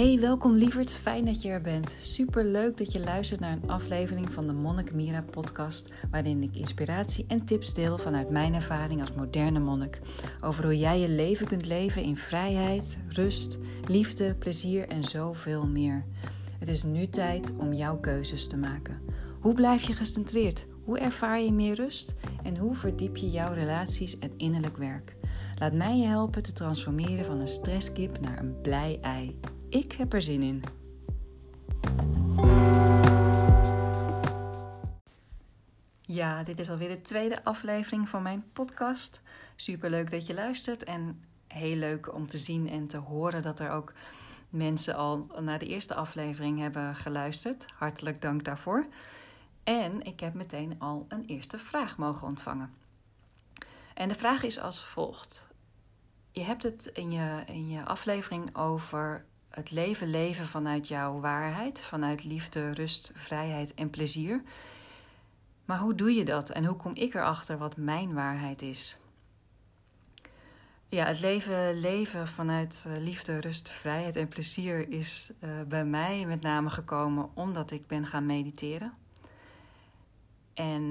Hey, welkom lieverd. Fijn dat je er bent. Super leuk dat je luistert naar een aflevering van de Monnik Mira podcast, waarin ik inspiratie en tips deel vanuit mijn ervaring als moderne monnik over hoe jij je leven kunt leven in vrijheid, rust, liefde, plezier en zoveel meer. Het is nu tijd om jouw keuzes te maken. Hoe blijf je gecentreerd? Hoe ervaar je meer rust? En hoe verdiep je jouw relaties en innerlijk werk? Laat mij je helpen te transformeren van een stresskip naar een blij ei. Ik heb er zin in. Ja, dit is alweer de tweede aflevering van mijn podcast. Super leuk dat je luistert en heel leuk om te zien en te horen dat er ook mensen al naar de eerste aflevering hebben geluisterd. Hartelijk dank daarvoor. En ik heb meteen al een eerste vraag mogen ontvangen. En de vraag is als volgt. Je hebt het in je, in je aflevering over het leven leven vanuit jouw waarheid, vanuit liefde, rust, vrijheid en plezier. Maar hoe doe je dat en hoe kom ik erachter wat mijn waarheid is? Ja, het leven leven vanuit eh, liefde, rust, vrijheid en plezier is uh, bij mij met name gekomen omdat ik ben gaan mediteren. En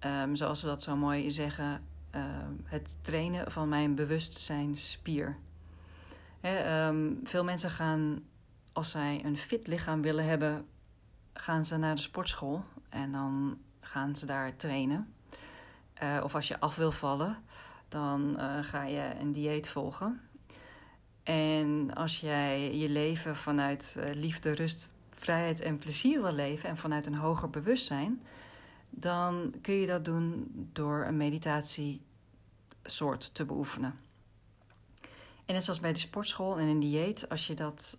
um, zoals we dat zo mooi zeggen, uh, het trainen van mijn bewustzijnspier. He, um, veel mensen gaan, als zij een fit lichaam willen hebben, gaan ze naar de sportschool en dan gaan ze daar trainen. Uh, of als je af wil vallen, dan uh, ga je een dieet volgen. En als jij je leven vanuit uh, liefde, rust, vrijheid en plezier wil leven en vanuit een hoger bewustzijn, dan kun je dat doen door een meditatiesoort te beoefenen. En net zoals bij de sportschool en een dieet, als je dat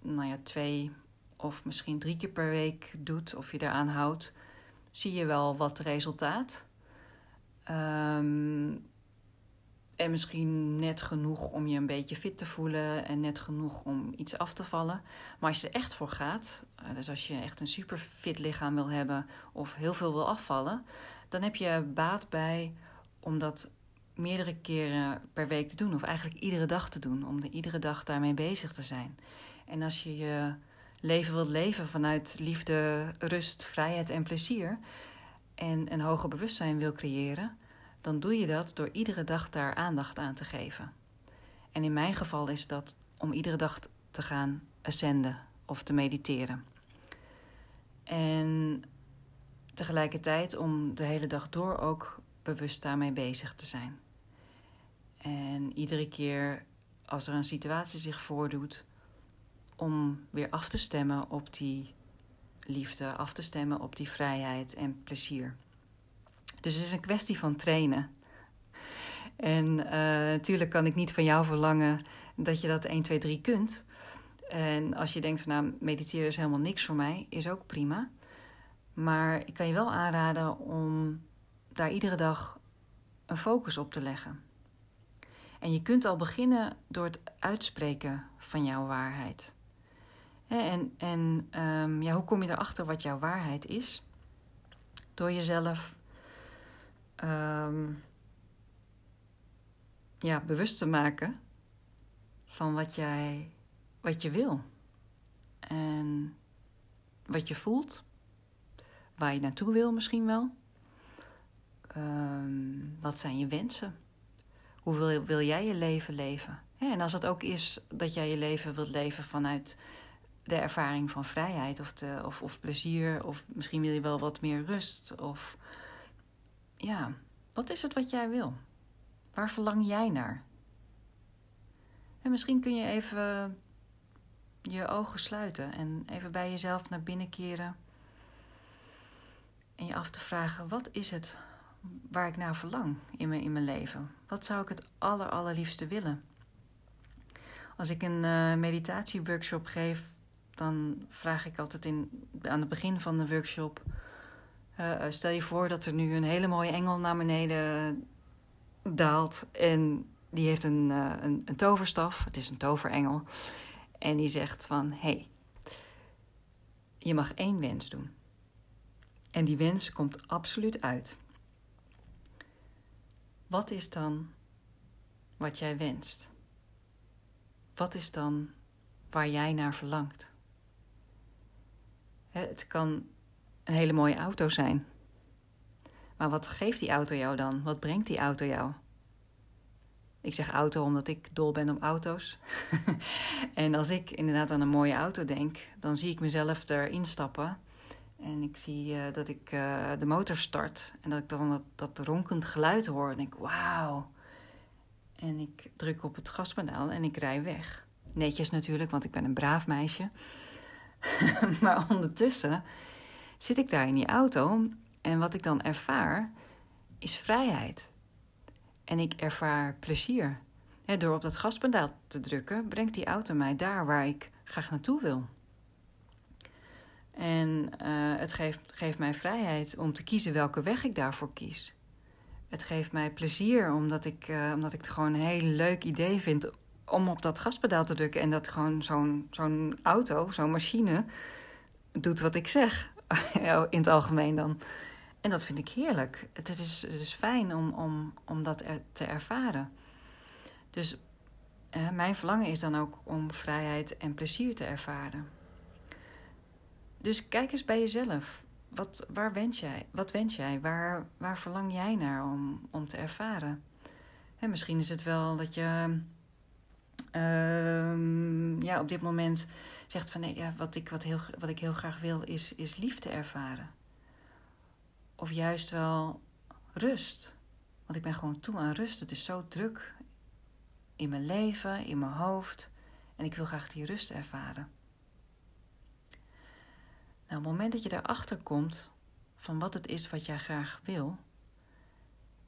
nou ja, twee of misschien drie keer per week doet of je eraan houdt, zie je wel wat resultaat. Um, en misschien net genoeg om je een beetje fit te voelen en net genoeg om iets af te vallen. Maar als je er echt voor gaat, eh, dus als je echt een super fit lichaam wil hebben of heel veel wil afvallen, dan heb je baat bij om dat meerdere keren per week te doen, of eigenlijk iedere dag te doen, om er iedere dag daarmee bezig te zijn. En als je je leven wilt leven vanuit liefde, rust, vrijheid en plezier en een hoger bewustzijn wil creëren, dan doe je dat door iedere dag daar aandacht aan te geven. En in mijn geval is dat om iedere dag te gaan ascenden of te mediteren. En tegelijkertijd om de hele dag door ook bewust daarmee bezig te zijn. En iedere keer als er een situatie zich voordoet, om weer af te stemmen op die liefde, af te stemmen op die vrijheid en plezier. Dus het is een kwestie van trainen. En natuurlijk kan ik niet van jou verlangen dat je dat 1, 2, 3 kunt. En als je denkt van nou, mediteren is helemaal niks voor mij, is ook prima. Maar ik kan je wel aanraden om daar iedere dag een focus op te leggen. En je kunt al beginnen door het uitspreken van jouw waarheid. En, en um, ja, hoe kom je erachter wat jouw waarheid is? Door jezelf um, ja, bewust te maken van wat jij wat je wil. En wat je voelt. Waar je naartoe wil misschien wel. Um, wat zijn je wensen? Hoe wil, wil jij je leven leven? en als het ook is dat jij je leven wilt leven vanuit de ervaring van vrijheid of, de, of, of plezier, of misschien wil je wel wat meer rust. Of ja, wat is het wat jij wil? Waar verlang jij naar? En misschien kun je even je ogen sluiten en even bij jezelf naar binnen keren. En je af te vragen: wat is het waar ik naar verlang in mijn, in mijn leven? Wat zou ik het aller, allerliefste willen? Als ik een uh, meditatieworkshop geef, dan vraag ik altijd in, aan het begin van de workshop: uh, stel je voor dat er nu een hele mooie engel naar beneden daalt en die heeft een, een, een toverstaf. Het is een toverengel. En die zegt van, hey, je mag één wens doen. En die wens komt absoluut uit. Wat is dan wat jij wenst? Wat is dan waar jij naar verlangt. Het kan een hele mooie auto zijn. Maar wat geeft die auto jou dan? Wat brengt die auto jou? Ik zeg auto omdat ik dol ben op auto's. en als ik inderdaad aan een mooie auto denk, dan zie ik mezelf erin stappen. En ik zie uh, dat ik uh, de motor start. En dat ik dan dat, dat ronkend geluid hoor. En denk, wauw. En ik druk op het gaspedaal en ik rij weg. Netjes natuurlijk, want ik ben een braaf meisje. maar ondertussen zit ik daar in die auto. En wat ik dan ervaar, is vrijheid. En ik ervaar plezier. door op dat gaspedaal te drukken, brengt die auto mij daar waar ik graag naartoe wil. En uh, het geeft, geeft mij vrijheid om te kiezen welke weg ik daarvoor kies. Het geeft mij plezier omdat ik, uh, omdat ik het gewoon een heel leuk idee vind om op dat gaspedaal te drukken. En dat gewoon zo'n zo'n auto, zo'n machine, doet wat ik zeg. In het algemeen dan. En dat vind ik heerlijk. Het is, fijn om, om, om dat te ervaren. Dus eh, mijn verlangen is dan ook om vrijheid en plezier te ervaren. Dus kijk eens bij jezelf. Wat, waar wens jij? Wat wens jij? Waar, waar verlang jij naar om, om te ervaren? En misschien is het wel dat je uh, ja, op dit moment zegt van nee, ja, wat, ik, wat, heel, wat ik heel graag wil is, is liefde ervaren. Of juist wel rust. Want ik ben gewoon toe aan rust. Het is zo druk in mijn leven, in mijn hoofd. En ik wil graag die rust ervaren. Nou, op het moment dat je erachter komt van wat het is wat jij graag wil,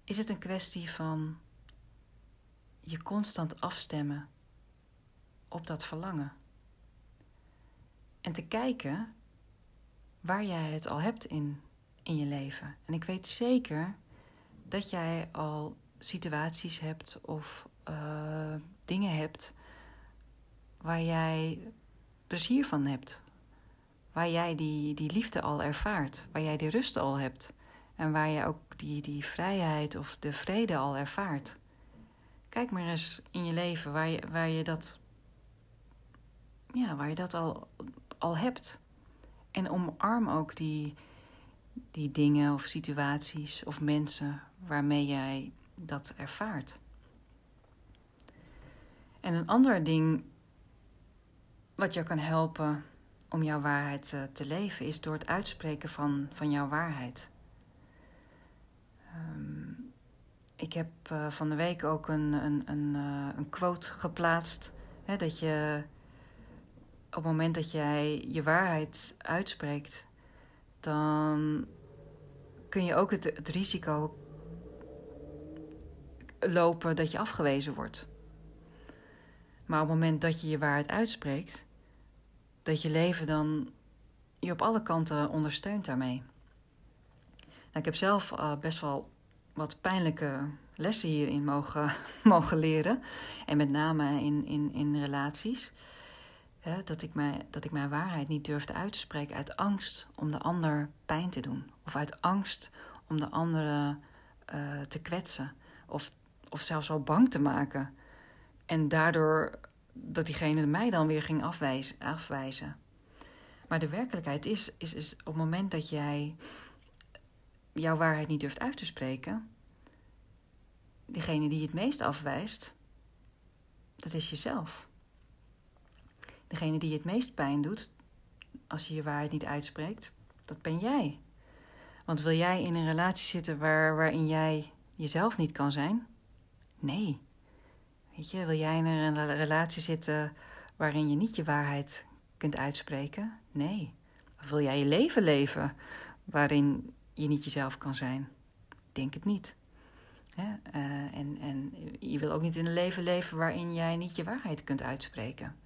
is het een kwestie van je constant afstemmen op dat verlangen. En te kijken waar jij het al hebt in, in je leven. En ik weet zeker dat jij al situaties hebt of uh, dingen hebt waar jij plezier van hebt. Waar jij die, die liefde al ervaart, waar jij die rust al hebt. En waar je ook die, die vrijheid of de vrede al ervaart. Kijk maar eens in je leven waar je, waar je dat ja, waar je dat al, al hebt. En omarm ook die, die dingen of situaties of mensen waarmee jij dat ervaart. En een ander ding wat je kan helpen om jouw waarheid uh, te leven is door het uitspreken van, van jouw waarheid. Um, ik heb uh, van de week ook een, een, een, uh, een quote geplaatst. Hè, dat je op het moment dat jij je waarheid uitspreekt, dan kun je ook het risico lopen dat je afgewezen wordt. Maar op het moment dat je je waarheid uitspreekt, dat je leven dan je op alle kanten ondersteunt daarmee. Nou, ik heb zelf uh, best wel wat pijnlijke lessen hierin mogen, mogen leren. En met name in, in, in relaties dat, ik mij, dat ik mijn waarheid niet durfde uit te spreken uit angst om de ander pijn te doen. Of uit angst om de andere uh, te kwetsen. Of, of zelfs wel bang te maken. En daardoor dat diegene mij dan weer ging afwijzen. afwijzen. Maar de werkelijkheid is, is, is op het moment dat jij jouw waarheid niet durft uit te spreken, diegene die het meest afwijst, dat is jezelf. Degene die je het meest pijn doet, als je je waarheid niet uitspreekt, dat ben jij. Want wil jij in een relatie zitten waar, waarin jij jezelf niet kan zijn? Nee. Weet je, wil jij in een relatie zitten waarin je niet je waarheid kunt uitspreken? Nee. Of wil jij je leven leven waarin je niet jezelf kan zijn? Denk het niet. Uh, en, en je wil ook niet in een leven leven waarin jij niet je waarheid kunt uitspreken.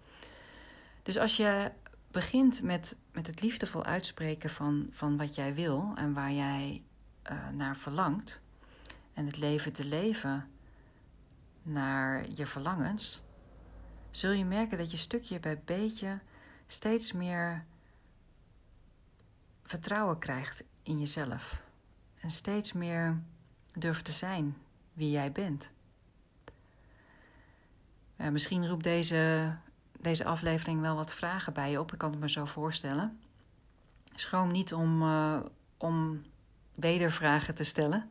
Dus als je begint met, met het liefdevol uitspreken van, van wat jij wil en waar jij uh, naar verlangt, en het leven te leven naar je verlangens, zul je merken dat je stukje bij beetje steeds meer vertrouwen krijgt in jezelf. En steeds meer durft te zijn wie jij bent. Ja, misschien roept deze deze aflevering wel wat vragen bij je op. Ik kan het me zo voorstellen. Schroom niet om, uh, om wedervragen te stellen.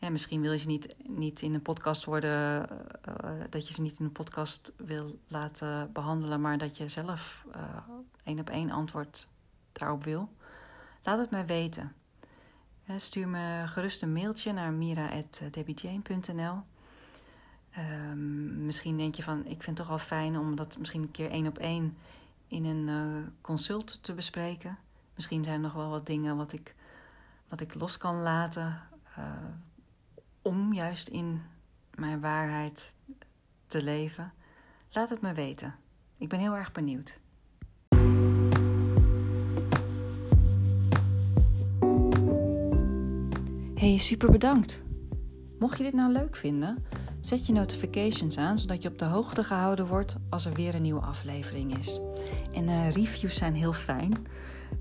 En misschien wil je ze niet, niet in een podcast worden, uh, dat je ze niet in een podcast wil laten behandelen, maar dat je zelf uh, één op één antwoord daarop wil. Laat het mij weten. stuur me gerust een mailtje naar mira.debbiejane.nl. Um, misschien denk je van, ik vind het toch wel fijn om dat misschien een keer één op één in een consult te bespreken. Misschien zijn er nog wel wat dingen wat ik, wat ik los kan laten. Om juist in mijn waarheid te leven. Laat het me weten. Ik ben heel erg benieuwd. Hey, super bedankt. Mocht je dit nou leuk vinden, zet je notifications aan zodat je op de hoogte gehouden wordt als er weer een nieuwe aflevering is. En uh, reviews zijn heel fijn.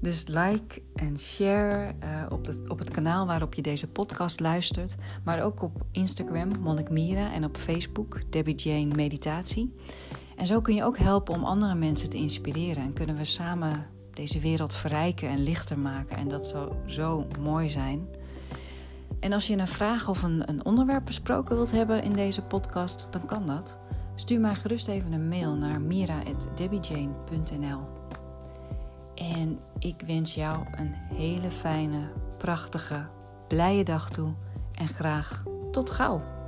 Dus like en share uh, op, op het kanaal waarop je deze podcast luistert. Maar ook op Instagram, Monnik Mira. En op Facebook, Debbie Jane Meditatie. En zo kun je ook helpen om andere mensen te inspireren. En kunnen we samen deze wereld verrijken en lichter maken. En dat zou zo mooi zijn. En als je een vraag of een, een onderwerp besproken wilt hebben in deze podcast, dan kan dat. Stuur mij gerust even een mail naar mira.debbiejane.nl. En ik wens jou een hele fijne, prachtige, blije dag toe. En graag tot gauw.